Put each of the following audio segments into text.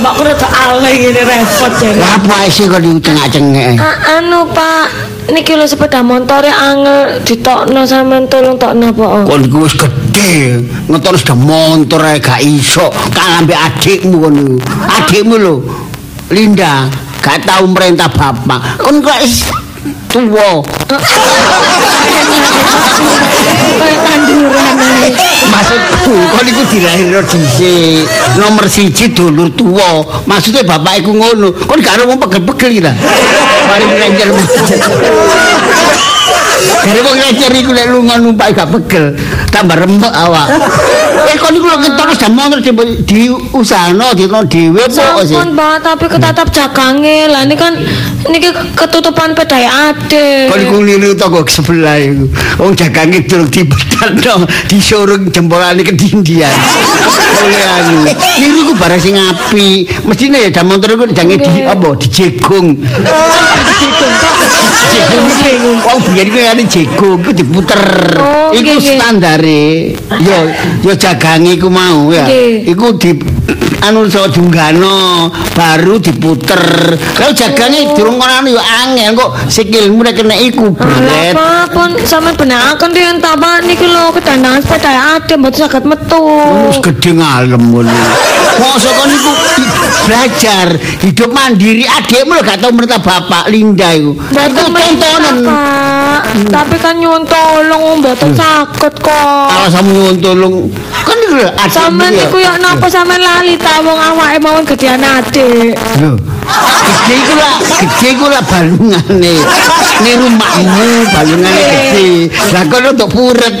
bapak kudu tak alay ngene repot jare. Lah apa sih kok dicengak-cengek? Ah, anu Pak, niki lho sepeda motor angel ditokno sampean tolong tokno apa? Kon iku wis gedhe, ngetor sudah motor gak iso kalah ambek adikmu kon iku. Adikmu lho, Linda, gak tau merintah bapak. Kon kok is ae. Maksudku, kon iku dilahirno dhisik. Nomor siji dulur tuwa. Maksudnya bapak iku ngono. Kon gak wong pegel-pegel iki ta. Mari wong ngelencer iku lek lunga numpak gak pegel, tambah rembek awak. Eh kon iku lho ketok wis motor di diusahano dino dhewe kok sih. Sampun Pak, tapi ketatap jagange. Lah ini kan niki ketutupan pedai ade. Kon iku niru toko sebelah iku. Wong jagange durung dibetano, disurung jempolane kedindian. Oleh anu. Niru ku barang sing apik. Mestine ya jam motor iku jange di apa dijegung. Jegung. Wong biyen iku kan jegung iku diputer. Oh, Iku standare. Yo yo jagange iku mau ya. Iku di anu so junggano baru diputer. Kalau jagange durung ngono yo angel kok sikilmu nek kena iku bret. Pak, pun sampean benaken yang tapak niki lho kedandangan sepeda ade mboten saged metu. Wis gedhe ngalem ngono. Mosok kon iku i- belajar hidup mandiri adikmu lho gak tau merintah bapak Linda iku. Iku tontonan. Pak. Tapi kan nyuwun tolong mboten saged kok. Alasanmu nyuwun tolong. Kan iku lho adikmu. Sampeyan ya. iku yo napa sampean lali ta wong awake mawon gedean adik. Lho. Gede iku lah, gede iku lah balungane. Niru makmu balungane gede. Lah kono untuk puret.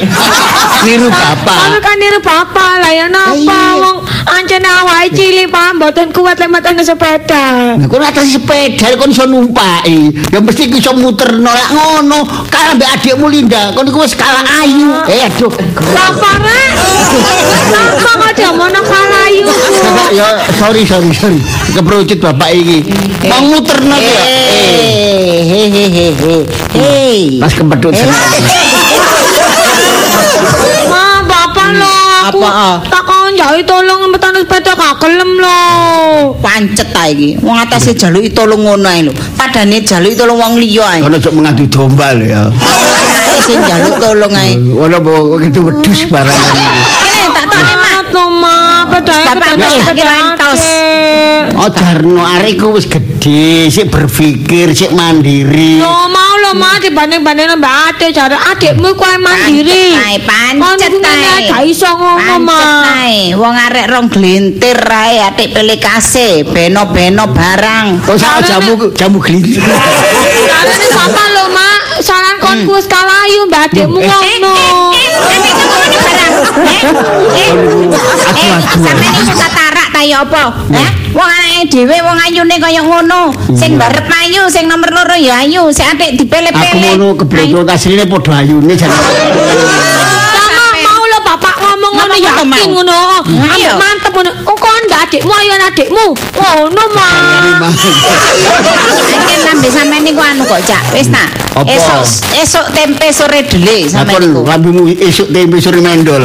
Niru bapak. kan niru bapak lah ya napa wong ancen awake cilik Pak mboten kuat lek meten sepeda. Nah, kon atas sepeda kon iso numpaki. Ya mesti iso muterno lek ngono. Kalah mbek adikmu Linda, kon iku wis kalah ayu. Eh aduh. Bapak rek. Bapak kok jamono kalayu. Kakak, ya sorry sorry sorry. Keperucut bapak iki. Mau muterno ki ya. Eh, Hehehe. Hei. Pas kempedut seneng. Ma, bapak lo aku Apa, ah? takon jauhi tolong metan sepeda gak gelem lo. Pancet ta iki. Wong atase jaluki tolong ngono ae lho. Padane jaluki tolong wong liya ae. Ono cok mengadu domba lho ya. Sing jaluk tolong ae. Ono apa gitu wedhus barangan Oh Darno arek ku wis gedhe, sik berpikir, sik mandiri. Lo mau lo ma dibanding-banding mbak ade jare adikmu kuwi mandiri. Pancet ae, pancet Kon ngene ae. gak iso ngono ma. Pancet ae. Wong arek rong glintir ae atik pilih kasih, beno-beno barang. Kok sak jamu jamu glintir. Karena bapak lo ma, saran kon Hmm. kuwi kalayu mbak adikmu Eh, ngono. Sampe. Eh, eh, eh, ta ya apa? Eh, wong anake dhewe wong ayune kaya ngono. Sing barep ayu, sing nomor loro ya ayu, sing atik Aku dipele-pele. ngono keblodot asline padha ayune jan. Sama mau lo bapak ngomong ngono yakin mau? ngono. Ambek mantep ngono. Oh kon ndak adikmu ayo adikmu. Ngono ma. Lambe sampean niku anu kok, Cak. Wis ta. Apa? Esuk esuk tempe sore dele sampean niku. lambimu esuk tempe sore mendol.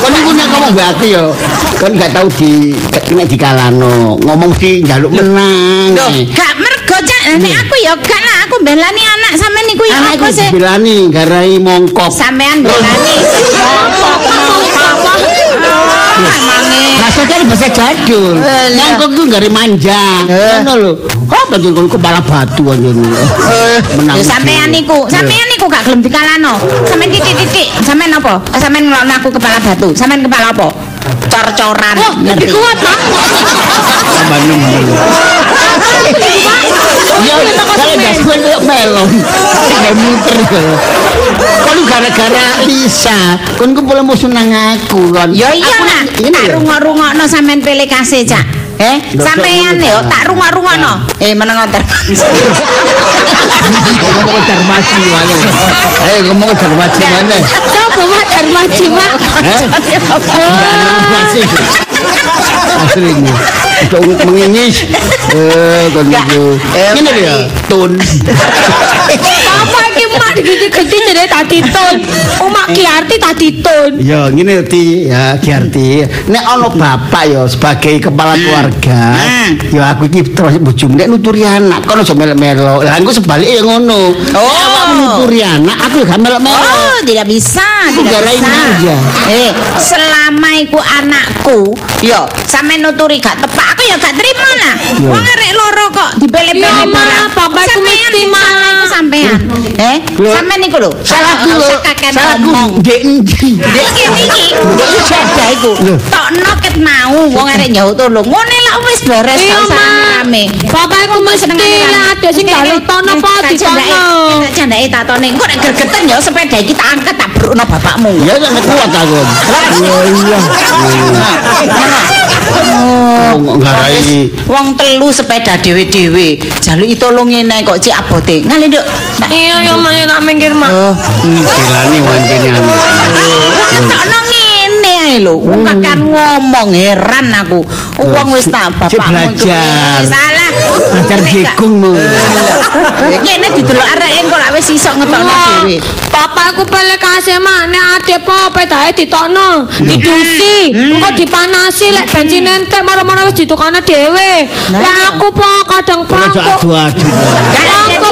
Kon iku nek ngomong mbak aku ya, kon gak tau di nek dikalano, ngomong di njaluk menang. Loh, gak mergo, Cak. Nek aku ya gak lah, aku belani anak sampean niku apa iku sih? dibilani garai mongkok. Sampean belani. Bahasa kan bahasa jadul. Eh, iya. Mongkok itu gari manja. Ngono lho. Apa tuh kon kepala batu aja nih. Menang. Ya sampean niku, sampean niku gak gelem dikalano. Sampean titik-titik, sampean apa? Eh, Sampean ngelokno aku kepala batu. Sampean kepala apa? Cor-coran. Oh, ngerti? kuat Pak. nemu. Ya, kalau gas gue kayak melon. Kayak muter gitu. Kalau gara-gara bisa, kon ku boleh musuh nang aku kan. Ya iya nak, tak lho. rungok-rungokno sampean pilih kasih, Cak. Eh, sampean yo tak rungok-rungokno. Eh, meneng ngoten. ngomong ke Darmaji mana? Eh ngomong ke Darmaji mana? Coba Mak Darmaji Mak. Eh? Darmaji. Aslinya. Untuk mengingis. Eh, kon itu. Ini dia. Tun. Bapak iki Mak dhewe tak ditun. Umak Ki Arti tak ditun. Ya, ngene Ti, ya Giarti. Nek ana bapak ya sebagai kepala keluarga, Hmm. ya aku iki terus bojomu nek nuturi anak kono aja melok-melok. Lah engko sebalike ya ngono. Oh. Nek awakmu nuturi anak, aku ya gak melok-melok. Oh, tidak bisa, tidak bisa. Eh, selama iku anakku, yo sampe nuturi gak tepak, aku ya gak terima lah. Yo. Wong arek loro kok dibele-bele Yo, Ma, barang. bapakku Sampean sampean. Eh, Lho. sampean niku lho. Salahku lho. usah kakek ngomong. ndek iki, dek jadah iku. Lho. Tokno ket mau wong arek nyaut tolong. Ngene lah wis beres Iya, Ma. rame. Bapakku mesti lah ada sing gak tono apa ditono. Candake tak tone. Engko nek gregeten ya sepeda iki tak angkat tak brukno bapakmu. Ya nek kuat aku. Ya iya. Oh, ngarai Wong telu sepeda dhewe-dhewe. Jaluki tolong ngene kok cek abote. Ngale, Nduk. Iya yo mak tak minggir mak. Oh, Dilani wancene anu. Takno ngene ae lho. Wong kan ngomong heran aku. Wong wis tak Cek bapakmu belajar. Salah. Belajar gekungmu. Ngene didelok arek engko lak wis iso ngetokno Wah, dhewe. Bapakku pele kasih mak nek ade po pedae ditokno, didusi, engko dipanasi lek bensin entek maro-maro wis ditukane dhewe. Lah aku po kadang po Ojo aku.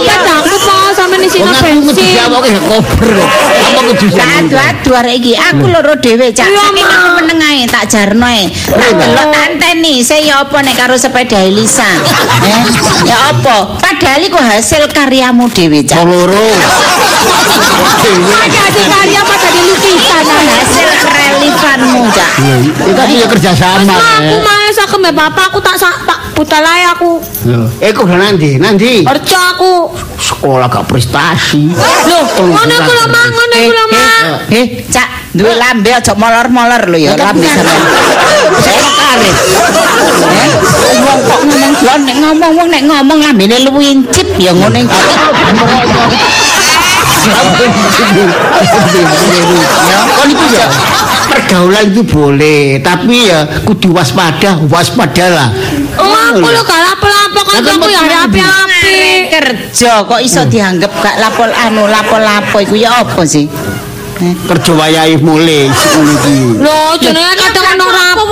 pedaku po sampe nisino Wong aku bensin. diawoke gak kober. Apa kudu Aduh-aduh arek iki aku loro dhewe cak. Saking Ma. aku meneng ae tak jarno ae. Tak delok tak anteni, saya ya apa nek karo sepeda Elisa. Eh, ya apa? Padahal iku hasil karyamu dhewe cak. loro. Ada di karya pada di lukisan. Hasil relevanmu cak. Itu kan ya kerja sama. Aku males aku mbek bapak aku tak sak tak buta lae aku. Eh kok nanti, nanti Kerja aku. sekolah gak prestasi. Loh, ngono iku lho mak, ngono iku lho mak. Eh, cak, duwe lambe aja molor-molor lho ya lambe sampean. Saya karet. Eh, wong kok ngomong nek ngomong wong nek ngomong lambene luwincip ya ngono iki. Ya, kon itu ya pergaulan itu boleh, tapi ya kudu waspada, waspadalah. Oh, aku lho gak lapo-lapo kan aku ya api-api. kerja kok iso dianggap gak lapol anu lapo-lapo iku ya apa sih? Eh, Kerja wayahe mulai ngono iki. Loh, jenenge kadang ono rapo.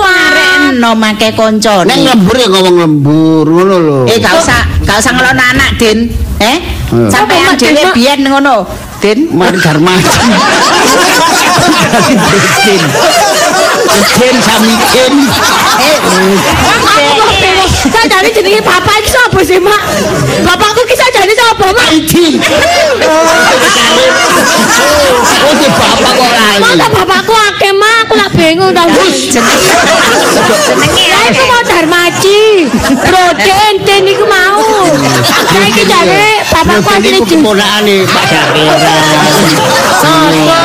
no make koncone. Nek lembur ya ngomong lembur ngono lho. Eh gak usah gak usah ngelono anak, Din. Eh? Sampeyan Apa, Mak, dhewe Mak? biyen ngono. Din. Mari darmaji. Din. Din sami din. Aku kok bingung. Sajane jenenge bapak iki sapa sih, Mak? Bapakku ki sajane sapa, Mak? Idi. Oh, di bapak kok lali. Masa bapakku akeh, Mak? Aku lak bingung ta. Jenenge Ya iku mau Darmaji. Roden ten iku mau. Saiki jane bapakku Ini asli ku keponakane Pak. Sopo?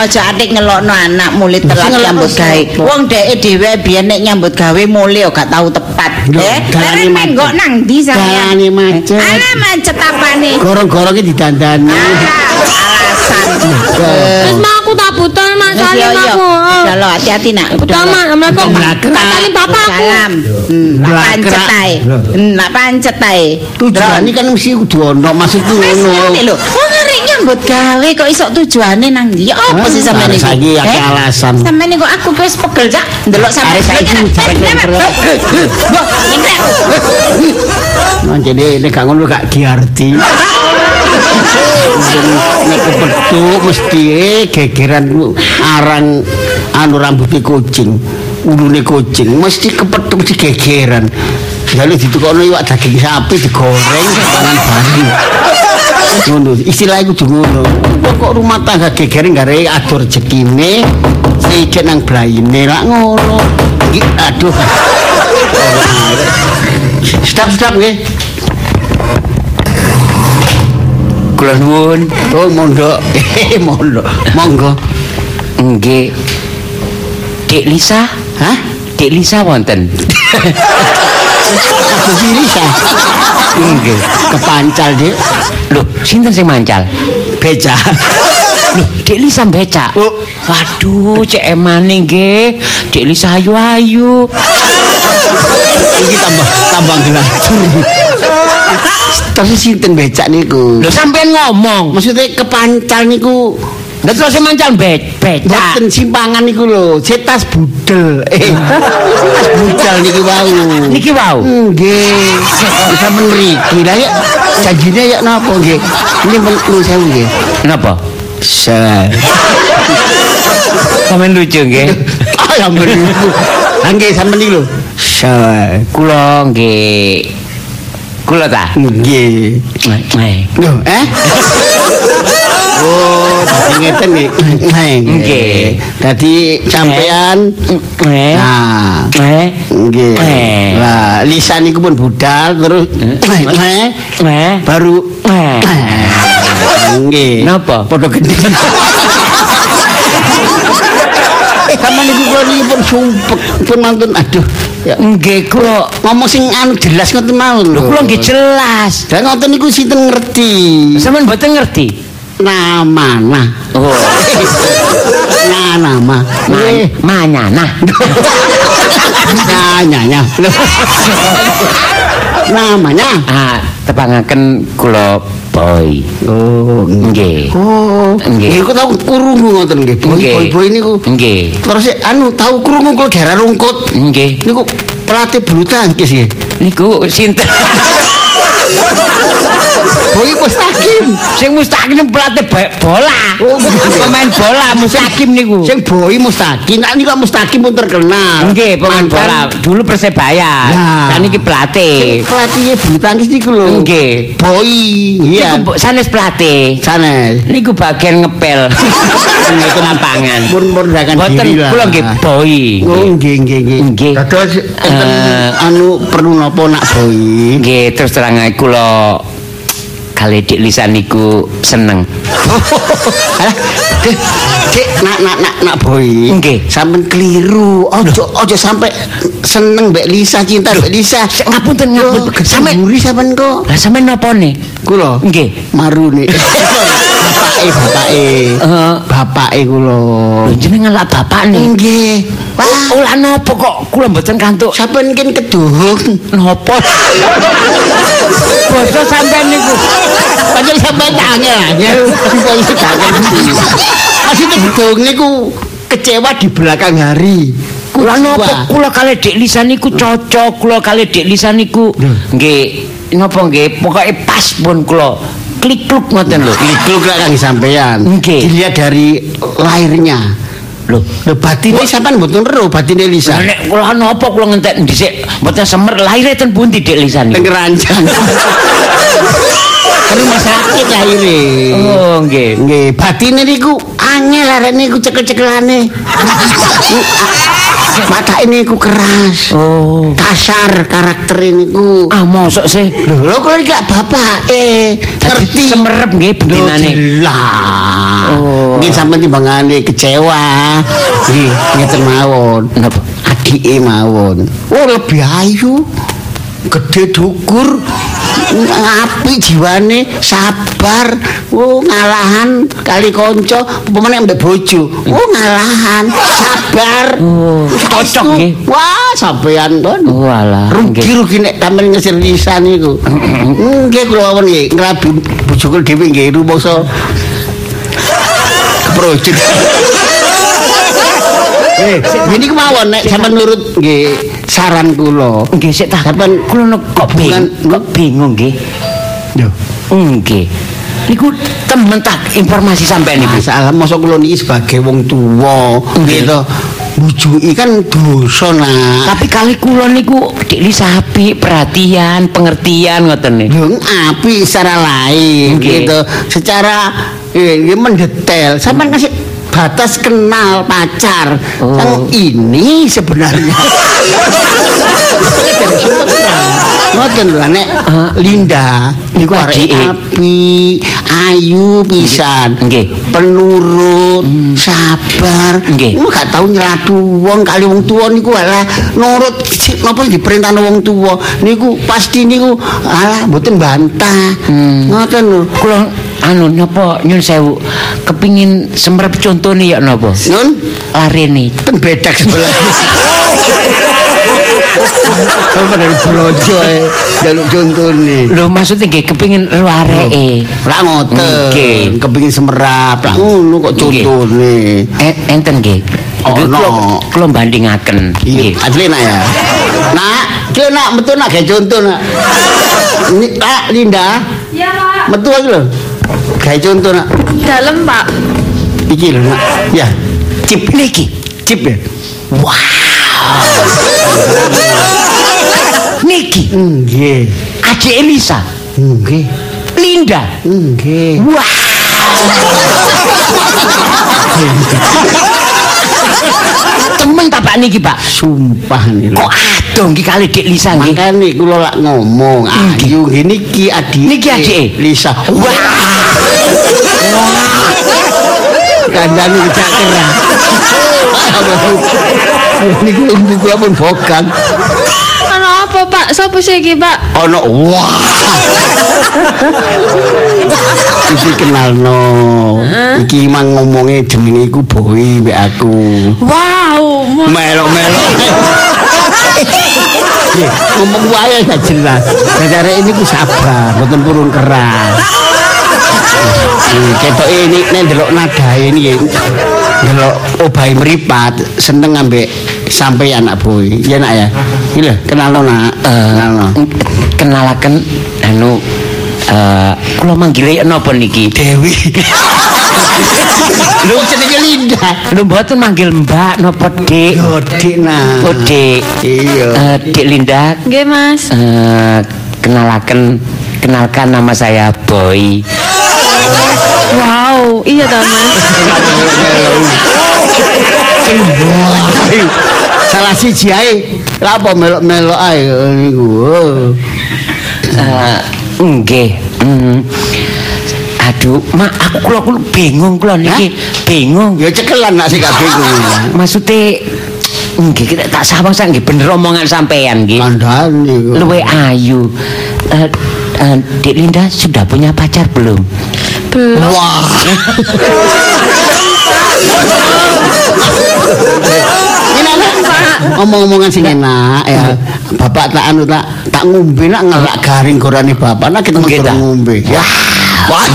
Aja atik ngelokno anak mulai telat nyambut gawe. Wong dheke dhewe biyen nek nyambut gawe mulai yo gak tau tepat. Eh, macet. menggok nang ndi sampean? Dalane macet. Ala macet apane? Gorong-gorongnya didandani. Terus mak aku tak butuh Mak Iya, salim iya. aku. Udah lo hati-hati nak. Assalamualaikum. Belakang. Tak salim bapakku. Salam. Hmm, nak Belakang. pancet ae. Hmm, nak pancet ae. Tujuannya kan mesti kudu ono, maksudku Wis ngono. Wong arek nyambut gawe kok iso tujuane nang ndi? Apa sih Hah? sampean iki? saiki akeh Eh? alasan. Sampean niku aku wis pegel cak ndelok sampean. Arek saiki cepet-cepet. Nah, jadi ini gak ngono gak diarti. Nek kepethuk mesti eh, gegeran ku arang anu rambutnya kucing, ulune kucing mesti kepethuk mesti gegeran. Jadi ditukokno iwak daging sapi digoreng pangan bareng. Ngono, istilah iku ngono. Pokok rumah tangga gegeran gare atur rezekine, sikit nang blayine lak ngono. Iki aduh. Stop stop nggih. Kula nuwun. Oh, mondok. mondok. Monggo. Nggih. Dik Lisa, Hah? Dik Lisa wonten. Aku Lisa. Nggih. Kepancal, Dik. Lho, sinten sing mancal? Beca. Lho, Dik Lisa becak. Oh. Waduh, cek emane nggih. Dik Lisa ayu-ayu. Iki tambah tambah gelatur. Terus sinten becak niku? Lho sampean ngomong. Maksudnya kepancal niku Lah terus sing mancal be- becak. Boten simpangan niku lho, cetas budel. Eh, tas budal niki wau. Niki wau. Nggih. Bisa menriki. Lah ya janjine ya napa nggih? Ini perlu sewu nggih. Napa? Sa. Sampeyan lucu nggih. Ah ya. Lah nggih sampeyan niku lho. Sa. Kula nggih kula ta. Nggih. Eh. Lho, eh? Oh, dadi ngeten nggih. Nggih. Dadi sampean Eh. Nah, Eh. nggih. Eh. Lah, lisan niku pun budal terus eh, Eh. baru Eh. nggih. Napa? Padha gede. Sama niku kula niki pun sumpek pun mantun aduh. Ya Nggih kula ngomong sing anu jelas ngoten mawon lho kula nggih jelas. Dan ngoten niku sinten ngerti. Sampeyan mboten ngerti. Nama nah. Oh. Nah, nama. Eh, Ma manyana. Nah, nyanya. Namanya. Ah, tepangaken kula boy. Oh, Nggih. Oh, Nggih. Kok tau krungu ngoten nggih. Boy boy boy niku. Nggih. Terus anu tahu krungu kula daerah rungkut. Nggih. Niku pelatih bulu tangkis nggih. Niku sinten? Boy mustaqim. Sing mustaqim pelatih bola. Oh, pemain bola mustaqim niku. Sing boy mustaqim. Nah niku mustaqim pun terkenal. Nggih, pemain bola. Dulu Persebaya. Nah. Kan iki pelatih. pelatihnya bulu tangkis niku lho. Nggih. Boy. Iya. Sanes pelatih. Sanes. Niku bagian ngepel. Niku lapangan. Pun merendahkan Boten diri lah. kula nggih boy. Oh nggih nggih nggih. Nggih. Dados Eh. anu perlu napa nak boy? Nggih, terus terang kula kali dik lisan niku seneng. Alah, Dek, nak nak nak nak boy. Nggih. Sampeyan keliru. Ojo ojo sampai seneng mbek Lisa, cinta mbek Lisa. Ngapunten, ngapunten. Sampe- Sampe sampean kok. Lah sampean napa nih? Kula. Nggih. Marune. bapake bapake. Eh. Bapake kula. Lho jenengan lak bapak nih. Nggih. Wah, Olah napa kok kula mboten kantuk sampeyan kan keduhung. napa? Basa sampean niku. Padahal sampeyan angel sedangkan. Maksudnya gedung niku kecewa di belakang hari. Kula napa kula kali dik lisan niku cocok, kula kali dik lisan niku nggih napa nggih pokoke pas pun kula klik-kluk ngoten lho. Itu gak kang sampean. Nggih. Dilihat dari lahirnya. Lho, Lho batine sampean mboten ero batine Lisa. Lah nek kula napa kula ngentek dhisik mboten semer lahir ten pundi dik Teng niku. keranjang. Ke rumah sakit lahire. Oh, nggih. Nggih, batine niku angel arek niku cekel-cekelane. Mata ini ku keras. Oh. Kasar karakter ini ku. Ah mosok sih. Lho, lho kok gak bapak eh ngerti. Semerep nggih bendinane. Oh. Nggih sampean timbangane kecewa. Nggih, ngeten mawon. Adike mawon. Oh, lebih ayu. Gede dukur. Api jiwane, sabar. Oh, ngalahan kali kanca, pemene mbek bojo. Oh, ngalahan, sabar. Oh, cocok nggih. Wah, sampean kon. Oh alah. nggih. Rugi-rugi nek tamen ngesir lisan niku. Nggih kula wawon nggih ngrabi bojoku dhewe nggih rumangsa keprojek. Eh, ini kemawon nek sampean nurut nggih saran kula. Nggih sik tak. Sampean Kula kok bingung, kok bingung nggih. Yo. Nggih. Niku temen tak informasi sampean niku. Masalah masa kula niki sebagai wong tuwa Nggih. gitu. Bujuki kan dosa nak. Tapi kali kula niku dik sapi perhatian, pengertian ngoten niku. Yung api secara lain Nggih. gitu. Secara eh, nggih mendetail. Sampai kasih batas kenal pacar. Oh. Yang ini sebenarnya. Ngoten lho nek Linda niku arek api, ayu pisan. Nggih. Penurut, sabar. Nggih. Niku gak tau nyelatu wong kali wong tuwa niku alah nurut napa diperintah wong tuwa niku pasti niku alah mboten bantah. Ngoten lho. Kula anu napa nyun sewu kepingin semerep contone ya napa? Nun Larene. ten bedak sebelah. Dari brojo ae jaluk contone. Lho maksudnya nggih kepengin ro areke. Ora ngoten. Nggih. Kepengin semerap. Lah ngono kok Nggih. contone. Eh, enten nggih. Oh, Nggih, no. kula- Kula bandingaken. Iya, asli nak ya. Nak, ki nak metu nak gawe contoh nak. Ini Nak Linda, Iya, Pak. metu lho. Gawe contoh nak. Dalam, Pak. Iki lho nak. Ya, Cip niki. cip ya. Niki. Nggih. Adik Elisa. Nggih. Linda. Nggih. Wah. Temen tak Pak niki, Pak? Sumpah nih. Kok adoh nggih kali Dik Lisa nggih? Makane kula lak ngomong, ayu ngene iki adik. Niki adike? Lisa. Wah. Kandhane kecak kerah. Niku ibu kula pun bokan. Ano apa, Pak? Sopo sih iki, Pak? Ono wah. Iki kenal no. Iki mang ngomongnya jenenge iku boy mbek aku. Wow, Melok-melok. Nggih, ngomong wae gak jelas. Gara ini ku sabar, mboten purun keras. Ketok ini nek ndelok nadae ini ndelok obahe mripat seneng ambek sampai anak boy. Ya nak ya. Iki lho, kenal nak. Kenalno. kenalaken anu eh kula manggile napa niki? Dewi. Lho jenenge Linda. Lho mboten manggil Mbak napa Dik? Yo dik nah. Oh Dik. Iya. Eh, Dik Linda Nggih, Mas. eh kenalaken kenalkan nama saya Boy. Wow, iya Mas. Ayo, Salah siji ae. Lah apa melok-melok ae niku. Oh. Eh nggih. mm. Aduh, mak aku kula kula bingung kula niki, bingung. Ya cekelan nak sing gak bingung. Maksudnya nggih kita tak sawang sak nggih bener omongan sampean nggih. Kandhane kok. Luwe ayu. Eh, Dik Linda sudah punya pacar belum? Belum. Wah. Omong-omongan sing enak ya. Bapak tak anu tak tak ngombe nak ngelak garing gorane bapak nak kita ngombe. Ya. Wah.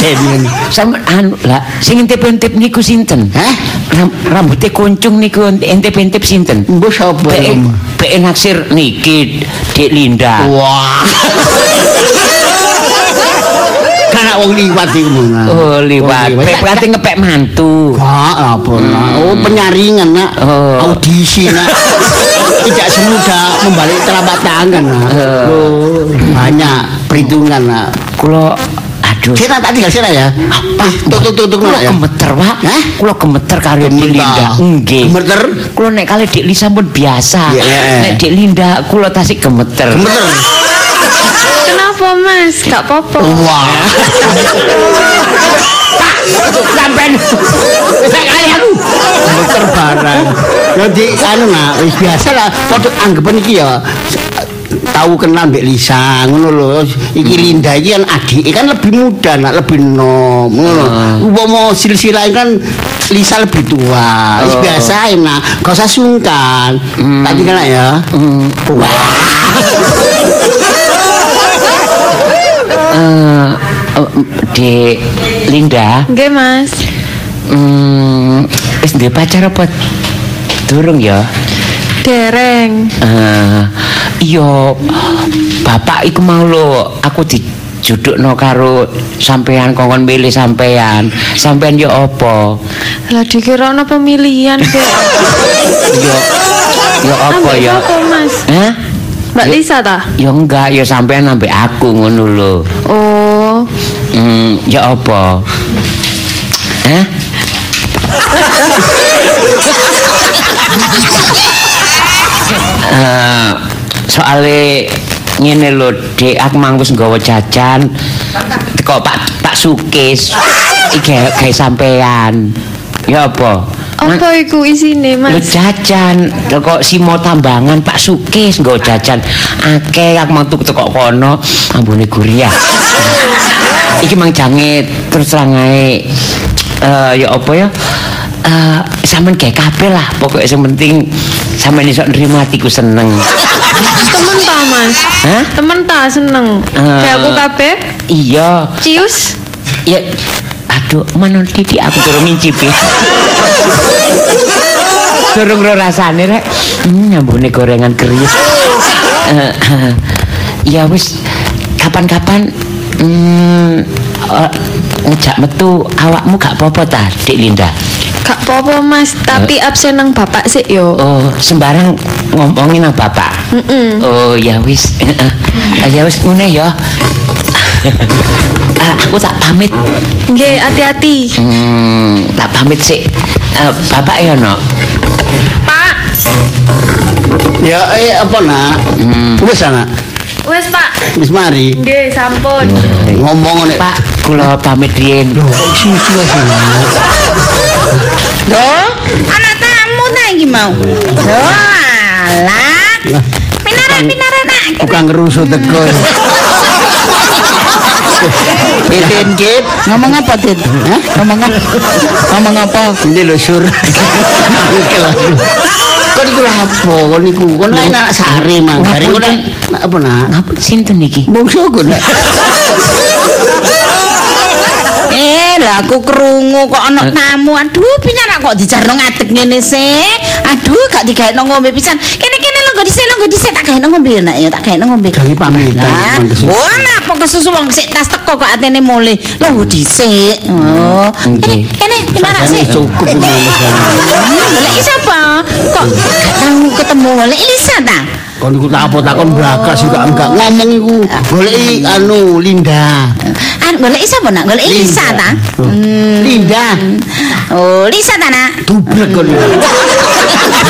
Demen. Sama anu lah, sing intip-intip niku sinten? Hah? Ram, rambutnya kuncung niku intip-intip sinten? Mbok sapa? Be naksir niki Dik Linda. Wah. Karena wong liwat iku Mona. Oh, liwat. Be berarti ngepek mantu. Enggak, apa nak. Oh, penyaringan nak. Oh. Audisi nak. Tidak semudah membalik telapak tangan nak. Oh, banyak perhitungan nak. Kula aduh. Kita tak tinggal sini ya. Apa? Tutup tutup Kula ya. gemeter, Pak. Hah? Kula gemeter karo. Linda. Nggih. Gemeter? Kula nek kali Dik Lisa pun biasa. Iya, iya. Nek Dik Linda kula tasik gemeter. Gemeter. Kenapa, Mas? Gak apa-apa. Wah. Sampean Saya kali aku. Gemeter barang. Jadi anu nak, wis biasa lah. Padha anggapan iki ya. tahu kenal Mbak Lisa ngono lho iki Linda iki kan adik kan lebih muda nak lebih nom ngono umpama silsilah kan Lisa lebih tua wis Oh. biasa enak gak usah sungkan tak tinggal ya wah Eh, eh, Dek Linda, Nggih, Mas. hmm, wis duwe pacar apa? Durung ya? Dereng. Eh, iya, bapak iku mau lho, aku dijudukno karo sampean kongkon milih sampean. Sampean ya apa? Lah dikira ana pemilihan, Dek. Apa Ambek ya? Apa, Mas? Hah? Mbak Lisa ta? Ya enggak, ya sampean ambek aku ngono lho. Oh, Hmm, ya apa? Hah? Eh, soale ngene lho, Dik, aku mang wis nggawa jajan. Teko Pak Pak Sukis. Iki gawe sampean. Ya apa? Apa iku isine, Lho Mas? jajan, lho kok simo tambangan Pak Sukis nggo jajan. Akeh aku mang tuku teko kono, ambune guriah. Iki mang jange terus terang ae. Eh ya apa ya? Eh sampean gawe kabeh lah, pokoke sing penting sampean iso nrimo atiku seneng. Temen ta, Mas? Hah? Temen ta seneng. Eh. Kayak aku kabeh. Iya. Cius. Ya aduh manon titik aku durung mincipi. Durung ro rasane rek. Hmm, nyambune gorengan keris. Eh, eh, ya wis kapan-kapan hmm, eh, ngejak metu awakmu gak apa-apa ta, Dik Linda? Gak apa-apa, Mas. Tapi absen nang bapak sih yo. Oh, sembarang ngomongin nang bapak. Oh, ya wis. Eh, ya wis ngene ya. Ah, aku tak pamit. Nggih, hati-hati. Hmm, tak pamit sih. Eh, bapak ya no. Pak. Ya eh apa nak? Wis anak. Wes, Pak. Wis mari. Nggih, sampun. Ngomong nek Pak, kula pamit riyen. susu aja. Loh, anak tamu ta iki mau. Loh, alah. Pinaran pinaran nak. Bukan ngerusuh teko. Eden kip. Ngomong apa, Dit? Hah? Ngomong apa? Ngomong apa? Ini lho sur. Kok iku lha apa? Kok niku kon nek anak sare mang. Sare kok nek apa nak? Ngapa sinten niki? Bungsu kok. Eh, lah aku krungu kok ana tamu. Aduh, pinyana kok dijarno ngadeg ngene sih. Aduh, gak digaekno ngombe pisan. Lho nggo dhisik lho nggo dhisik tak gaekno ngombe nak ya, tak gaekno ngombe. Jangan pamitan. Lah, Mang kesusu. oh napa kesusu wong sik tas teko kok atene mulih. Lho nggo dhisik. Oh. Kene, Sakjane sih. cukup ini. Golek sapa? Kok gak tahu ketemu golek Lisa ta? Kon iku tak apa takon brakas juga enggak ngomong iku. Goleki anu Linda. Golek sapa nak? Golek Lisa ta? Hmm. Linda. Oh, Lisa ta nak? Dublek kon.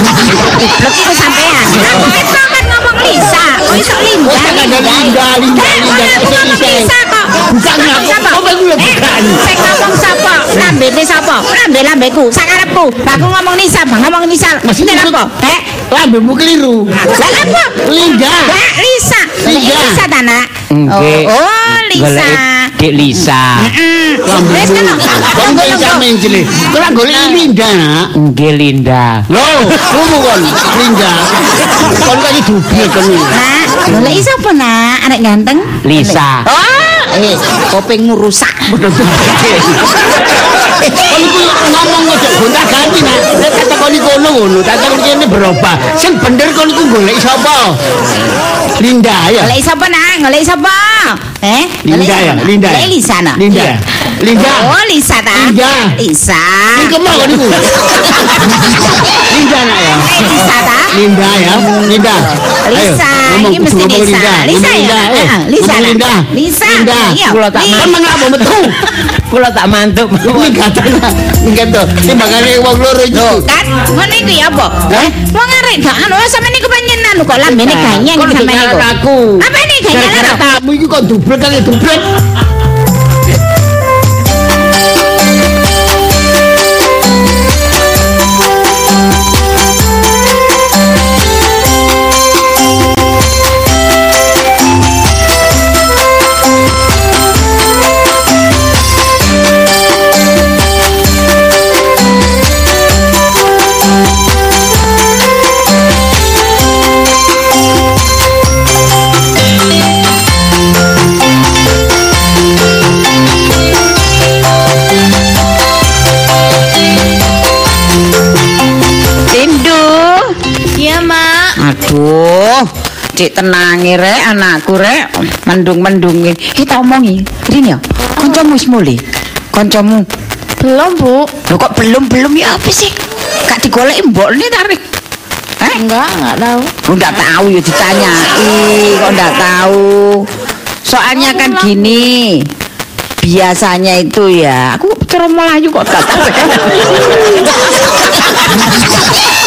Iku sampean. Ngomong Lisa. Kok iso Linda? Oh, Linda, Linda, Linda. ngomong Lisa kok. Bukan lho Eh, bukan. Sing ngomong sapa? Lambene sapa? Lambe lambeku, sakarepku. Lah aku ngomong Lisa, bang ngomong Lisa. Mesti Mesti maksud- apa? Eh? Lambemu keliru. Lah apa? Linda. Lah Lisa. Lisa ta nak? Oh, oh, Lisa. Golek Dik Lisa. Wes kan. Kon kok iso mencele. Kok goleki Linda nak. Nggih Linda. Loh, kamu kon Linda. Kon kok iki kon iki. Nak, golek sapa nak? Anak ganteng? Lisa. Oh, eh, kopengmu rusak. Kon iku ngomong aja gonta ganti nak. Nek kata kon iku ngono ngono, tak takon kene berubah. Sing bener kon iku golek sapa? Linda ya. Golek sapa nak? Golek sapa? Eh? Linda ya? Linda. Golek Lisa nak. Linda. Linda. Oh, Lisa ta? Linda. Lisa. Ini kemana kon iku? Linda nak ya. Lisa ta? Linda ya. Linda. Lisa, ini mesti Lisa. Lisa ya? Lisa. Linda. Lisa. Linda. Kula tak Li- Kan mengapa metu? Kula tak mantuk. Ini kata, ini makanya wong loro itu. Kan, ngono iku ya apa? Eh, wong arek gak anu sampean niku panjenengan kok lambene ganyeng Kon sampean dengar niku. aku. Apa ini Gara-gara apa? tamu itu kok dublek kan ya Cik tenangi rek anakku rek mendung-mendungi. Kita omongi. Rin ya, kancamu wis mulih. Kancamu. Belum, Bu. Lho kok belum-belum ya apa sih? Gak digoleki mbok nih tarik. Eh? Enggak, enggak tahu. Lu ndak tahu ya ditanyai, kok ndak tahu. Soalnya kan gini. Biasanya itu ya, aku cara Melayu kok gak tahu.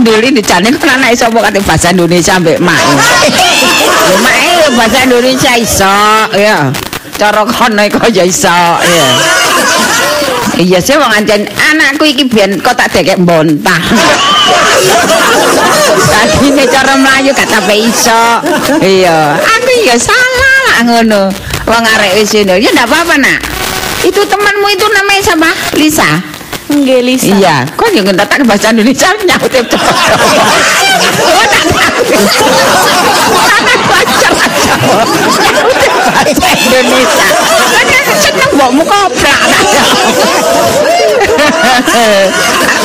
Dulu ini kan anak iso kok kate bahasa Indonesia mbek mak. Mak ya bahasa Indonesia iso ya. Cara kono kok ya iso ya. Iya sih wong ancen anakku iki biyen kok tak dekek bontah. Tadi ini cara Melayu kata iso. Iya, aku ya salah lah ngono. Wong arek wis. Ya ndak apa-apa, Nak. Itu temanmu itu namanya siapa? Lisa. Nggih Lisa. Iya, kok yo ngentak bahasa nyaut tak. Bahasa Indonesia. Mbokmu koprak.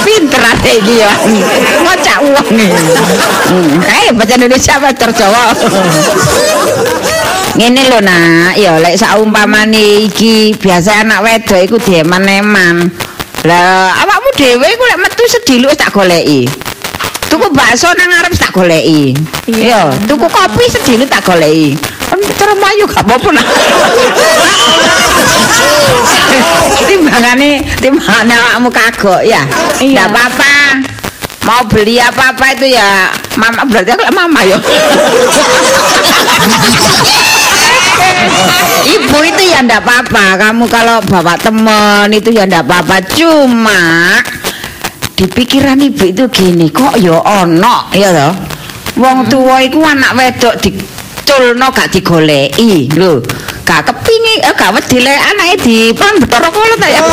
Pinter ate iki ya. Ngocak uang nih. Eh, bahasa Indonesia pacar Jawa. Ngene lho nak, ya lek saumpamane iki biasa anak wedok iku dieman-eman. Lah awakmu dhewe iku lek metu sediluk tak goleki. Tuku bakso nang arep tak goleki. Iya, tuku kopi sediluk tak goleki. Terus mayu gak apa-apa nak. Timbangane timbangane awakmu kagok ya. Enggak apa-apa. Mau beli apa-apa itu ya mama berarti aku mama ya. Ibu itu ya ndak apa-apa. Kamu kalau bawa temen itu ya ndak apa-apa. Cuma di pikiran ibu itu gini, kok ya ono ya toh. Wong tua iku anak wedok diculno gak digoleki lho. Gak kepingin, eh, gak wedi lek anake dipan betara kala ta ya.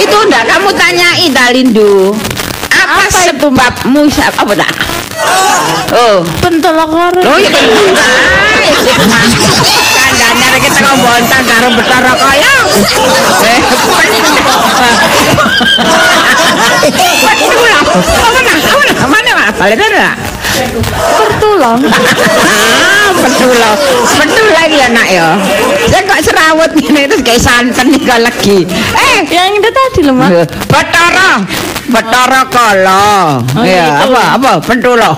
itu ndak kamu tanyai Dalindu. Apa, sebabmu sa- apa tak? Oh, Pentolokor. Oh iya kan. Kandane kita ngombontan karo Betara kaya. Eh. Apa nah? Pak? Balik ada. Pertulong. Ah, betul loh. Betul lagi anak ya. Saya kok serawut ini terus kayak santan nih kalau lagi. Eh, Yang itu tadi loh, Mak. Betara. Betara kala. Oh, Ya, gitu. apa? Apa? Loh.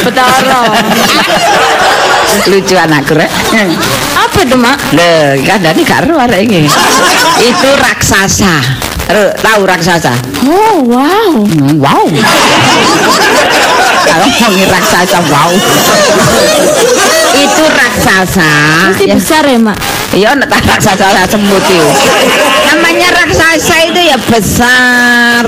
Betara. Lucu anakku rek. Apa itu, Mak? Kadane gak ero arek iki. Itu raksasa. Tahu raksasa? Oh, wow. Hmm, Wow. Kalau ngomongin raksasa, wow. Itu raksasa. Mesti Ya, besar ya, Mak? Iya, tak raksasa semut itu. Namanya raksasa itu ya besar,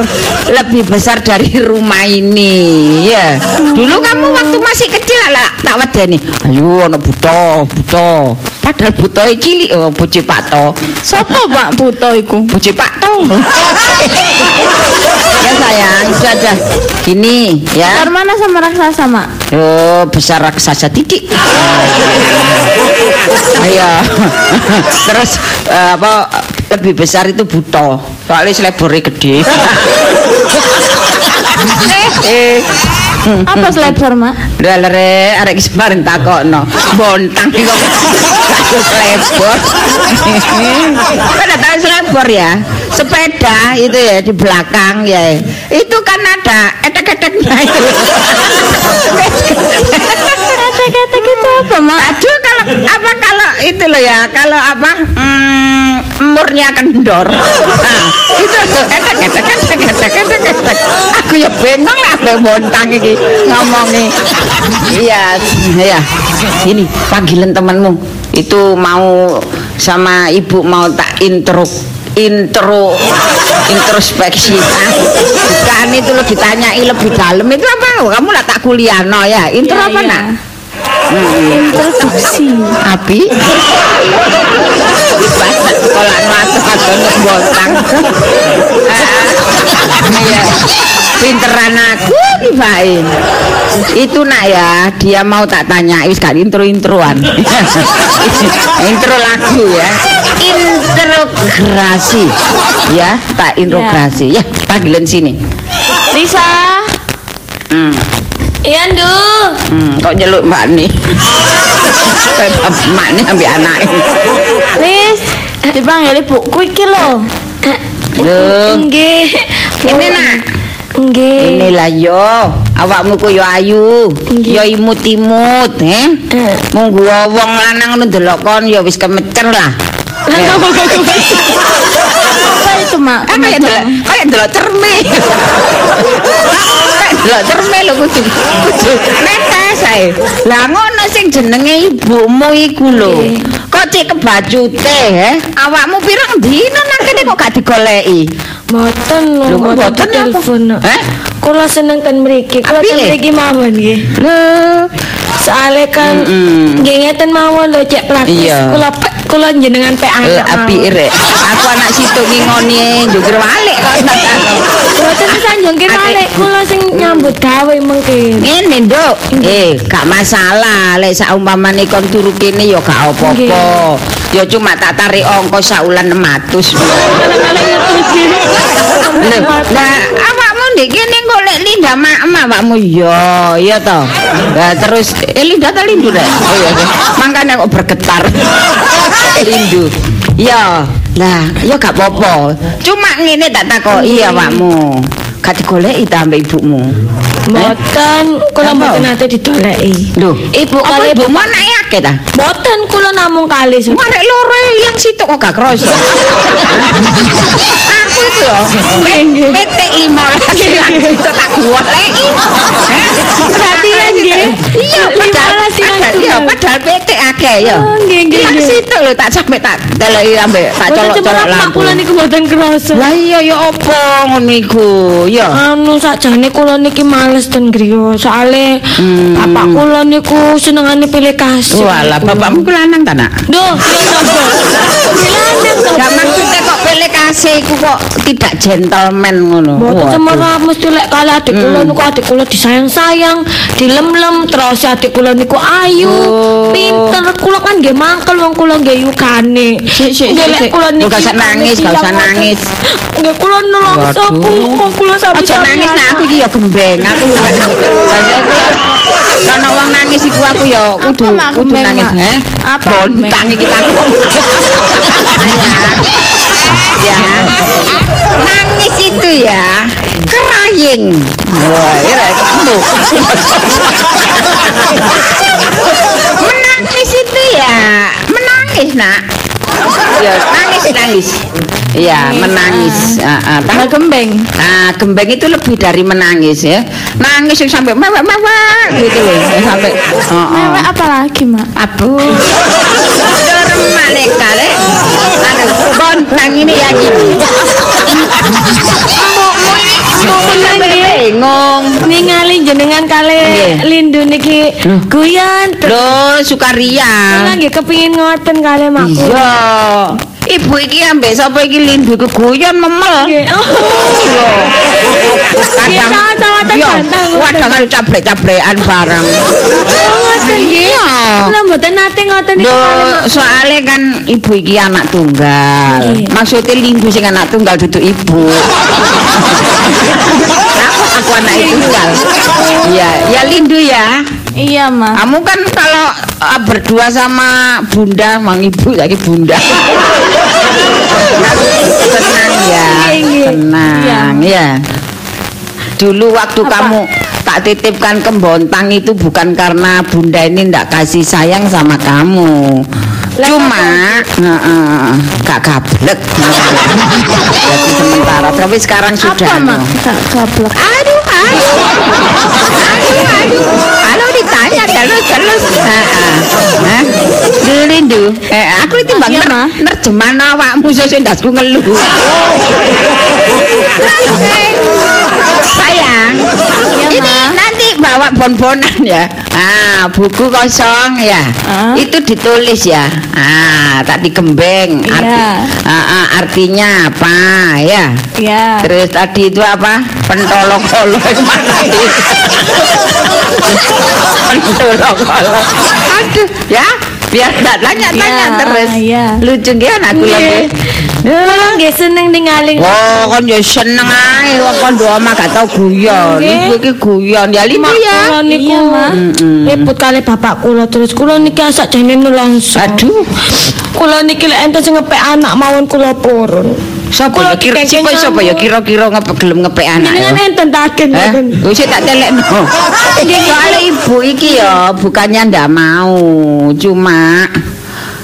lebih besar dari rumah ini. Ya. Dulu kamu waktu masih kecil lah tak wedeni. Ayo ana buta, buta. Padahal buta iki cilik oh bojo Pak To. Sopo, Pak Puto iku? Bojo Pak To. ya sayang, sudah. Gini ya. Besar mana sama raksasa, Mak? Oh, besar raksasa titik. Ayo. Terus eh, apa lebih besar itu buto. Soalnya selebornya gede. eh, Apa selebar, Mak? Lere arek kemarin takokno. Bontang iki kok gak selebor. Kan ada tahu selebor ya? Sepeda itu ya di belakang ya. Itu kan ada etek-eteknya itu. Ketek-ketek itu apa, Mak? Aduh kalau apa kalau itu loh ya kalau apa hmm, murnya kendor. Nah, itu etek etek etek etek etek etek aku ya bingung lah bontang iki ngomongi iya iya. Ini panggilan temanmu. Itu mau sama ibu mau tak intro intro introspeksi. Ah, bukan itu lo ditanyai lebih dalam. Itu apa? Kamu lah tak kuliah no ya. Intro Iya, apa iya. nak Introduksi. api. Sekolah masuk atau bontang iya pinteran aku dibain itu nak ya dia mau tak tanya wis gak intro introan intro lagu ya. Integrasi ya tak integrasi ya panggilan sini. Lisa. hmm. Iya, Ndu. Hmm, kok nyeluk mbak nih mak nih ambil anak Lis, dipanggil ibuku iki lho. Loh, Nggih. ini nak Nggih. Inilah yo, awakmu ku yo ayu, yo imut-imut, eh? Mung gua wong lanang ngono delok kon yo wis kemecer lah. Apa itu, Mak? Kayak delok, kayak delok cerme lho kudu. Kudu netes ae. Lah ngono sing jenenge ibumu iku lho. Kok cek kebajute, eh? Awakmu pirang dino nang kene kok gak digoleki? Mboten lho, mboten telepon. Heh? Kula seneng ten mriki. Kula ten mriki mawon nggih. Lho, Soale kan nggih ngeten mawon lho cek praktis. Kula kula jenengan pe Eh, anak. api rek. Aku anak situ ngingoni njugir walik kok. Mboten sanjung kira lek kula sing nyambut gawe mengke. Ngene, Nduk. Eh, gak masalah. Lek saumpamane kon turu kene ya gak apa-apa. Ya cuma tak tarik ongkos saulan 600. Lho, Lah, awakmu ndek kene golek Linda mak awakmu ya, iya toh. Lah terus eh Linda ta Lindu rek? Oh iya. Mangkane kok bergetar. Lindu. Ya, lah, ya gak apa-apa. Cuma ngene tak takoki awakmu. Gak digoleki ta ibumu. Mboten kula mboten nate didoleki. Lho, Ibu kali ibumu anake akeh ta? Mboten kula namung kali. Marek loro yang situ kok gak kroso. Aku itu yo. PT 15 yang itu tak goleki. Perhatian nggih. Iya, padahal Lima sing padahal- iya, padahal PT akeh yo. Oh, nggih, nggih, Yang nggih. situ lho tak sampe tak deleki ambek tak colok-colok lampu. kula niku mboten krasa. Lah iya ya apa ngono iku? Ya. Anu sakjane kula niki males ten griya. Soale Hmm. bapak kula niku senengane pilih kasih. Walah, bapakmu ku lanang ta, Nak? Ya napa? Dilanang to. Gak maksudnya kok pilih kasih iku kok tidak gentleman ngono. Mboten cemerlang mesti lek kali adik kula Hmm. niku adik kula disayang-sayang, dilem-lem terus adik kula niku ayu, Oh. pinter. Kula kan nggih mangkel wong kula nggih yukane. Sik, sik, Nggih, sik, lek kula niki Gak usah nangis, gak usah nangis. Nggih kula Waduh. Bu, wong kula sampe Aja nangis nak aku iki ya gembeng. Karena wong nangis iku aku ya kudu kudu nangis, Mak? he. Apa, Bontang iki aku. Ya. Nangis itu ya crying. Wah, ira kamu. Menangis itu ya menangis, Nak. Ya, nangis nangis. Iya, menangis. Ah, ah, tahu gembeng. Nah, gembeng itu lebih dari menangis ya. Nangis yang sampai mewek-mewek gitu loh. Sampai oh, oh. Mewek apa lagi, Mak? Abu. Malaikat kali. Aduh, bontang ini ya gini. Bingung. ningali jenengan kali lindu niki guyon terus Sukaria. nggih kepengin ngoten kali Mak. Iya. Ibu iki ambek sapa iki lindu keguyon memel. Nggih. Iya, Iya, tergantang. Wadah bareng. Oh, ngoten nggih. Iya. Kula mboten nate ngoten niku kali soalnya kan ibu iki anak tunggal. Nggih. Maksudnya lindu sing anak tunggal duduk ibu. aku anak tunggal. Iya, ya lindu ya. Iya, Mak. Kamu kan kalau ah, berdua sama bunda, mang ibu lagi bunda. tenang ya, nggih. tenang ya. Dulu waktu kamu tak titipkan ke Bontang itu bukan karena bunda ini ndak kasih sayang sama kamu. Cuma heeh, gak gablek. Sementara tapi sekarang sudah. Apa, Mak? gablek. Kalau ditanya terus terus. Heeh. Dulu Lindu. Eh, aku bang Iya, Ma. nerjemahan awakmu sesuk ndasku ngeluh. Sayang, ini nanti bawa bon-bonan ya. Ah, buku kosong ya. Ah. Itu ditulis ya. Ah, tak digembeng. Arti, Iya. ah, ah, artinya apa ya? Iya. Terus tadi itu apa? Pentolok-olok mana itu? Pentolok-olok. Aduh, ya. Biar tak tanya-tanya Iya, terus. Lucu nggih anakku Nggih. lagi. Kula nggih seneng ningali Oh, kan ya seneng ae wong kon doa mah gak tau guyon. Ibu iki guyon. Ya lindu Mak ya. kula niku Iya. Mm-mm. ribut kali bapak kula terus kula niki asak jane nulangso. Aduh. Kula niki lek enten sing ngepek anak mawon kula purun. Sapa ya kira sapa sapa ya kamu. kira-kira ngepek gelem ngepek anak. Jenengan ya? enten taken Eh, ngoten. wis tak telekno. Soale ibu iki ya bukannya ndak mau, cuma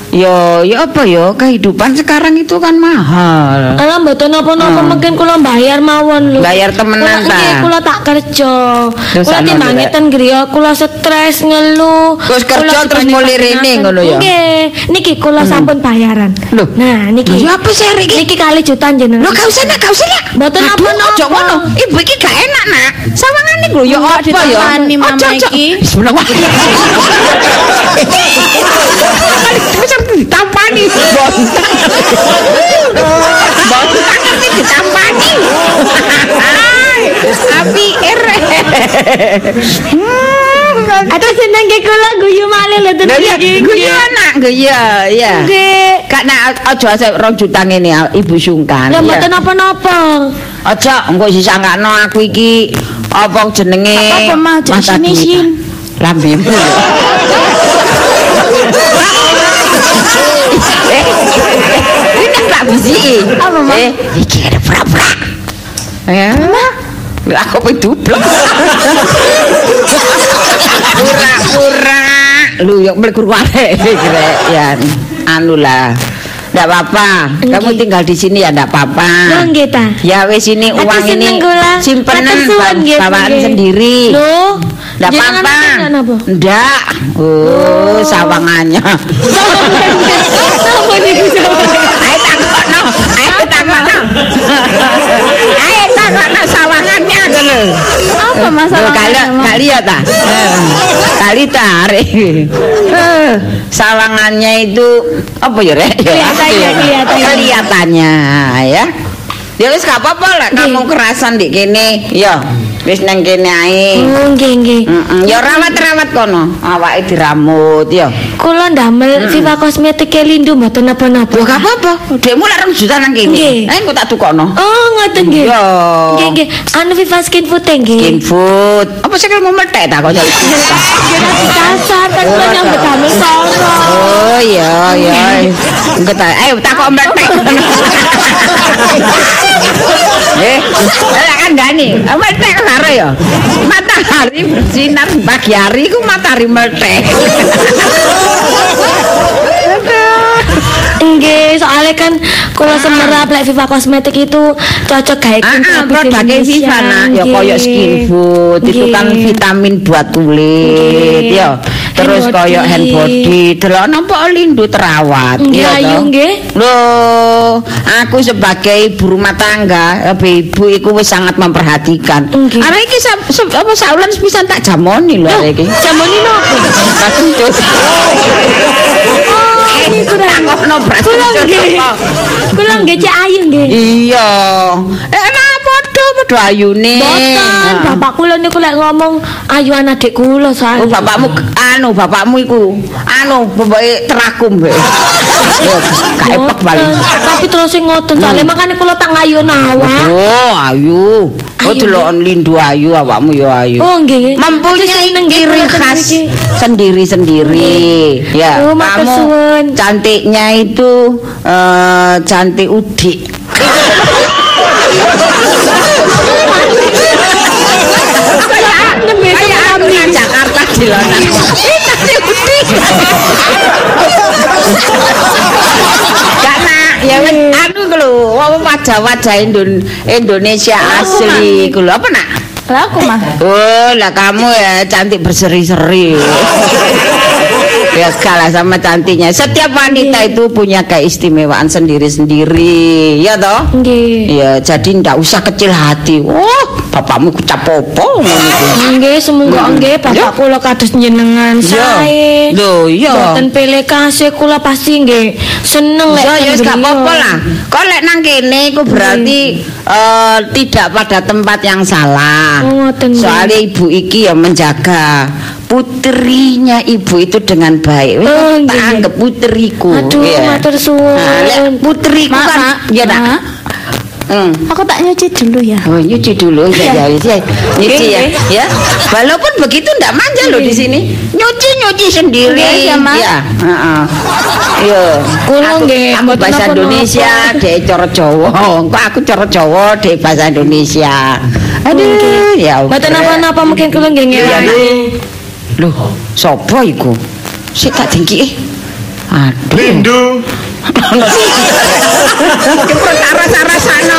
Yo, ya apa yo kehidupan sekarang itu kan mahal. Alah mboten napa-napa Hmm. mungkin kula bayar mawon lho. Bayar temenan ta? nggih, Kula tak kerja. Kula Rek? ten griya kula stres ngeluh. Terus kerja terus mulai rene ngono ya? Nggih, niki kula sampun bayaran. Loh. Nah, niki. Ya apa sih iki? Niki kali jutaan jenengan. Lo gak usah nak, gak usah nak. Mboten Aduh, apa-apa. Ojo ngono. Ibu iki gak enak nak. Sawangane lho ya apa ya? ditangani, Mama Ojo, ditampani. ditampani. Tapi ere. Atau seneng ke kula guyu male lho tenan iki. Guyu anak guyu ya. Nggih. Kak nak aja asep 2 juta ngene Ibu Sungkan. Lah mboten napa-napa. Aja engko disangkano aku iki apa jenenge? Apa mah jenenge? Lambemu. Ini tak bisi. Apa, Ma? Eh, iki ada pura-pura. Ya. Lah aku pe dublek. Pura-pura. Lu yang beli kurang ya. Anu lah. Enggak apa-apa. Kamu Nggih. tinggal di sini ya enggak apa-apa. Lho nggih ta. Ya wes ini Aduh, uang seneng ini kula. simpenan Matur suwun, nggih, bawaan nggih. sendiri. Loh, Enggak jenengan apa-apa. sampeyan apa? Enggak. Oh, sawangannya. Apa niku Ayo takokno. Ayo takokno. Ayo takokno sawangannya ngono. Apa masalah? Kali kali ya ta? Kali tarik. Sawangannya itu apa ya, Rek? Ya, Kelihatan ya, kelihatan. Kelihatannya ya. Ya wis gak apa-apa lah kamu kerasan di kene. Ya, wis nang kene ae. Oh, nggih nggih. Heeh, ya rawat-rawat kono. Awake diramut ya. Kula ndamel Viva Kosmetik Lindu mboten napa-napa. Lho gak apa-apa. Dekmu lek rong juta nang kene. Ayo engko tak tukokno. Oh, ngoten nggih. Iya. Nggih nggih. Anu Viva Skin Food nggih. Skin food. Apa sih mau meletek tak kok jadi? Dasar kan kula nyambut damel sono. Oh iya iya. Engko tak ayo tak kok meletek. Eh, lah kan Dani, meletek karo ya. Matahari bersinar pagi hari ku matahari meletek. Nggih, soalnya kan kula semerap lek Viva Kosmetik itu cocok gawe Ah, ah, produknya Indonesia, Viva nak, ya koyo skin food, itu kan vitamin buat kulit, ya. Terus koyo hand body, delok napa lindu terawat, ayu, toh? nggih. Loh, aku sebagai ibu rumah tangga, ibu iku wis sangat memperhatikan. Arek iki apa saulan sepisan tak jamoni lho arek iki. Jamoni nopo? Kurang. Nggih. Kula nggih cek ayu nggih. Iya. Eh, padha ayune. Boten, Nah. bapak kula niku lek ngomong ayuan adik kula Oh, soalnya. bapakmu anu, bapakmu iku anu, pembae terakum be. Yo, gak epek paling. Boten, Tapi terus sing ngoten soalnya makanya kula tak ngayun awak. Oh, ayu. Oh, Ayu, deloken lindu ayu awakmu yo ayu. Oh nggih. Mempunyai ciri khas sendiri-sendiri. Ya, Oh, kamu cantiknya itu eh, cantik udik. Jakarta di Lonan. Ih, cantik udik. Karena ya anu lho, wajah-wajah Indon- Indonesia asli ku lho. Apa nak? Lah aku mah. Oh, lah kamu ya cantik berseri-seri. ya kalah sama cantiknya. Setiap wanita itu punya keistimewaan sendiri-sendiri, ya toh? Nggih. Ya, jadi ndak usah kecil hati. Wah, bapakmu kucap popo ngono iku. Nggih, semoga nggih bapak kula kados njenengan sae. Loh, iya. Boten pilih kasih kula pasti nggih seneng lek Ya wis gak apa-apa lah. Kok lek nang kene iku berarti eh, tidak pada tempat yang salah. Oh. Soalnya ibu iki ya menjaga putrinya ibu itu dengan baik. Oh, tak anggap putriku. Aduh, ya. matur suwun. Nah, putriku kan ya nak. Hmm. Aku tak nyuci dulu ya. Oh, nyuci dulu ya, ya, ya. Nyuci ya, ya. Walaupun begitu ndak manja loh di sini. Nyuci nyuci sendiri. Ya, Mak. Ya, heeh. Yo. Kula Aku- nggih, bahasa. Indonesia, dhek cara Jawa. Kok aku cara Jawa, dhek bahasa Indonesia. Aduh, ya. Mboten napa-napa mungkin kula nggih Iya, ngelani. Loh, sapa iku? Sik tak dengki. Aduh. Lindu, Ki perkara sarasana.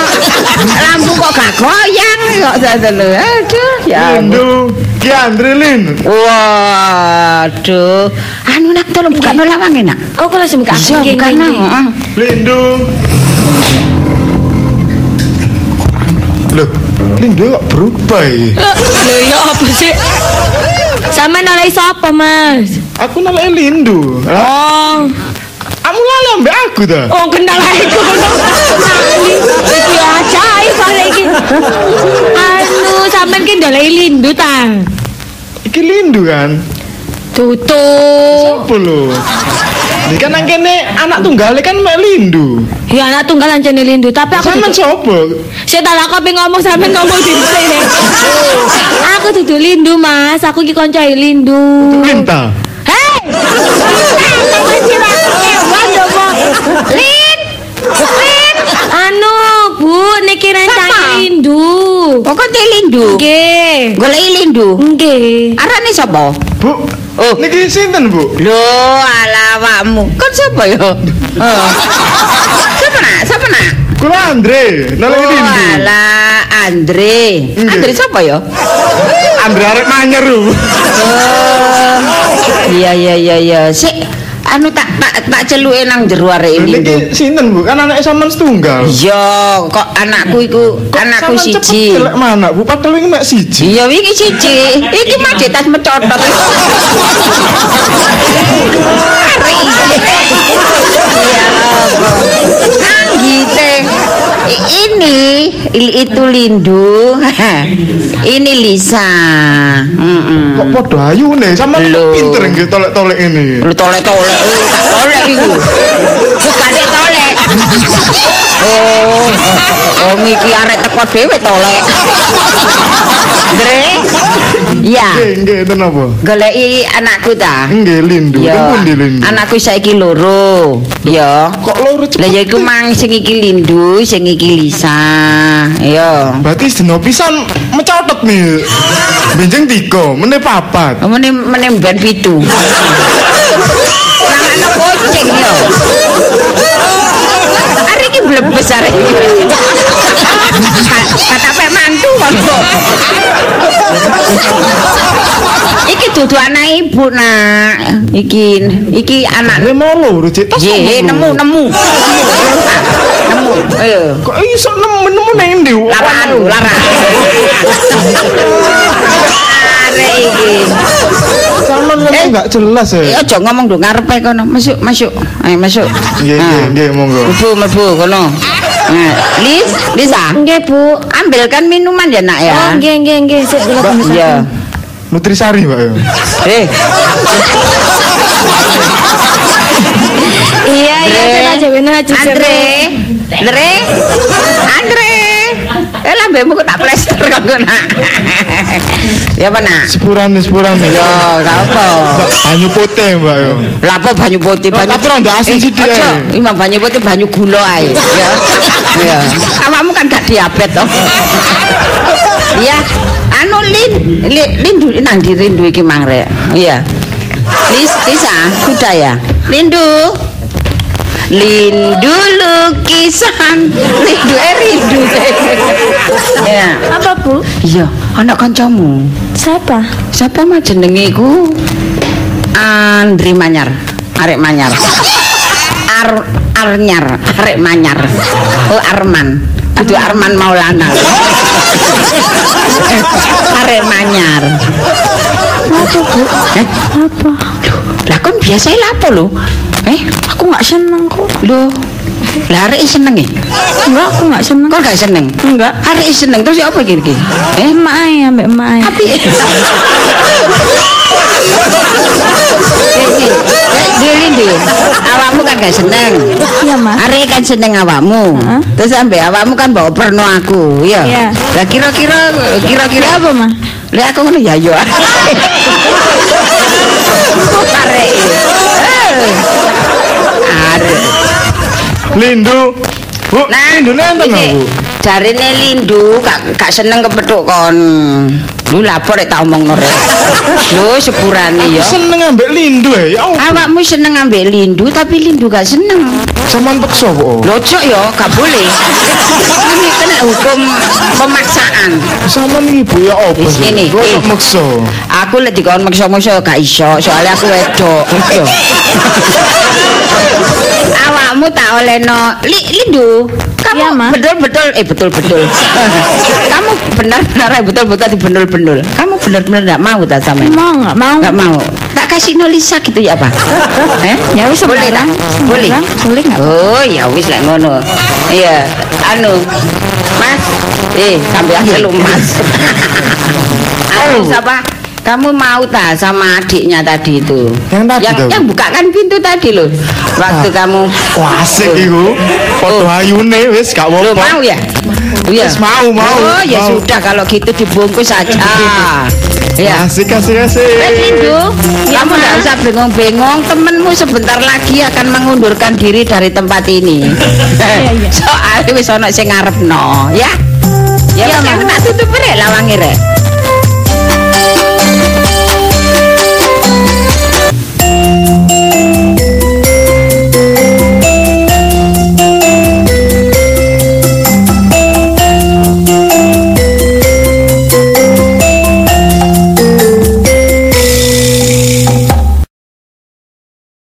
Lampu kok gak goyang kok lho. Aduh, ya. Lindu, Ki Andre Lin. Waduh. Anu nak tolong buka no lawange nak. Oh, kula sing buka. Iya, buka no. heeh. Lindu. Loh, Lindu kok berubah ya? Lho ya apa sih? Sampe nolai sapa, Mas? Aku namanya Lindu. Oh, Kamu lali ambek aku dah. oh kenal ae kono. Iki ajaib kali iki. Anu sampean ki ndoleki lindu ta. Iki lindu kan. Tutup. Lho? Ini kan nang kene anak tunggale kan mek lindu. Ya anak tunggal ancene lindu, tapi aku Sampeyan dudu- sapa? Saya tak pengen ngomong sampean ngomong dhisik. aku dudu lindu, Mas. Aku ki koncoe lindu. Minta. Hei! Lin! Lin! Anu, Bu, niki rencana lindu. Pokok lindu. Nggih. Golek lindu. Nggih. Arane sapa? Bu. Oh. Niki sinten, Bu? Lho, ala awakmu. Kon sapa ya? Oh. Sapa nak? Sapa nak? Kula Andre, nalek Oh, lindu. ala Andre. Nggih. Andre sapa ya? Andre arek manyer lho. Oh. Iya iya iya iya. Sik anu tak tak tak celuke nang jero arek ini. Niki sinten, Bu? Kan anake sampean setunggal. Iya, kok anakku iku anakku cepet siji. Jelek mana, Bu? Padahal iki mek siji. Iya iki siji. Iki mah tas mecotot. Iya. Ini itu Lindu. ini Lisa. Kok padha ayune? Sampean Lho. pinter nggih tolek-tolek ini. Lu tolek-tolek, lu tak tolek iku. Bukane tolek. Oh, oh iki arek teko dhewe tolek. Dre. Iya. Nggih, nggih, apa? Goleki anakku ta? Nggih, lindu. Ya. Lindu? Anakku saiki loro. Ya. Kok loro cepet? Lah ya iku mang sing iki Lindu, sing iki Lisa. Ya. Berarti sedina pisan mecotot nih. Benjeng tiga, meneh papat. Mene mene ben pitu. Nang ana kucing yo. Arek iki. Kata pek mantu kok. Iki dudu anak ibu nak. Iki iki anak mau loro, Cik. Tas nomor nemu nemu. Nemu. Ayo. Kok iso nemu nemu nang ndi? Larang, larang. Arek iki. Ngomong enggak jelas Eh, ya. aja ngomong dong ngarepe kono. Masuk, masuk. Ayo masuk. Nggih, nggih, nggih, monggo. Mlebu, mlebu kono. Nah, Lis, Lisa. Nggih, Bu. Ambilkan minuman ya, Nak ya. Oh, nggih nggih nggih. Sik kula. Iya. Nutrisari, Mbak ya. Eh, Iya, iya, bener aja, bener aja. Andre. Andre. Andre. Eh, lambemu kok tak plester kok nak. Ya apa nak? Sepurane, sepurane. Yo, gak apa. Banyu putih, Mbak ya. Lapo banyu putih banyu. Tapi rada asin Eh, sithik aja, ae. Imam banyu putih banyu gula ae, ya. Ya. Awakmu kan gak diabetes toh. Iya. Anu Lin, Lin, Lindu nang di Rindu iki mang rek. Iya. Lis, Lisa, sudah ya. Lindu. Lindu lukisan, Lindu eh Rindu. ya. Apa bu? Iya, anak kancamu. Siapa? Siapa mah jenenge iku? Andri Manyar, arek Manyar. Ar Arnyar, arek Manyar. Oh Arman. Kudu Arman Maulana. arek Manyar. Apa bu? Eh, Apa? lah kon biasa lapo lho? Eh, Aku nggak seneng kok. lho. Lah arek seneng e. Enggak, aku nggak seneng. Kok gak seneng? Enggak. Arek seneng terus apa iki iki? Eh, Emak aja, mbak aja. Tapi Dili ndi? Awakmu kan gak seneng. Iya mas. Arek kan seneng awakmu. Terus sampe awakmu kan bawa perno aku, iya. Iya. Lah kira-kira kira-kira Apa mas? Lah aku ngono ya yo. Arek. Arek. Lindu. Bu, Nah, Lindu nenten iki, Bu. Jarine Lindu gak gak seneng kepethuk kon. Lu lapor rek tak omongno rek. Lho sepurane ya. Seneng ambek Lindu ya. Ya. Awakmu seneng ambek Lindu tapi Lindu gak seneng. Saman peksa kok. Locok ya gak boleh. Ini kena hukum pemaksaan. Saman iki Bu ya Wis sih? ngene, Kok eh. maksa. Aku lek dikon maksa-maksa gak iso soalnya aku wedok. Awakmu tak olehno Li, Lindu. Kamu Iya, Ma. betul-betul eh betul-betul. Kamu benar-benar eh, betul-betul dibendul-bendul. Kamu benar-benar enggak mau tak sama Mau nggak mau? Enggak mau. Tak kasih nolisa gitu ya, Pak. Eh? Ya wis boleh tak? Boleh. Boleh nggak? Oh, ya wis lek ngono. Iya. anu Mas eh sampai lu Mas anu siapa kamu mau tak sama adiknya tadi itu Yang tadi yang, yang bukakan pintu tadi loh waktu kamu Wah, asik iku. Foto ayune wis gak apa-apa. mau ya? Iya. Wis mau, mau. Oh, ya Mau. sudah kalau gitu dibungkus saja. ya. Asik asik asik. Wes Lindu, kamu tidak usah bengong-bengong. Temenmu sebentar lagi akan mengundurkan diri dari tempat ini. Soalnya wis ono sing ngarepno, ya. Ya, ya aku tak tutup rek lawange rek.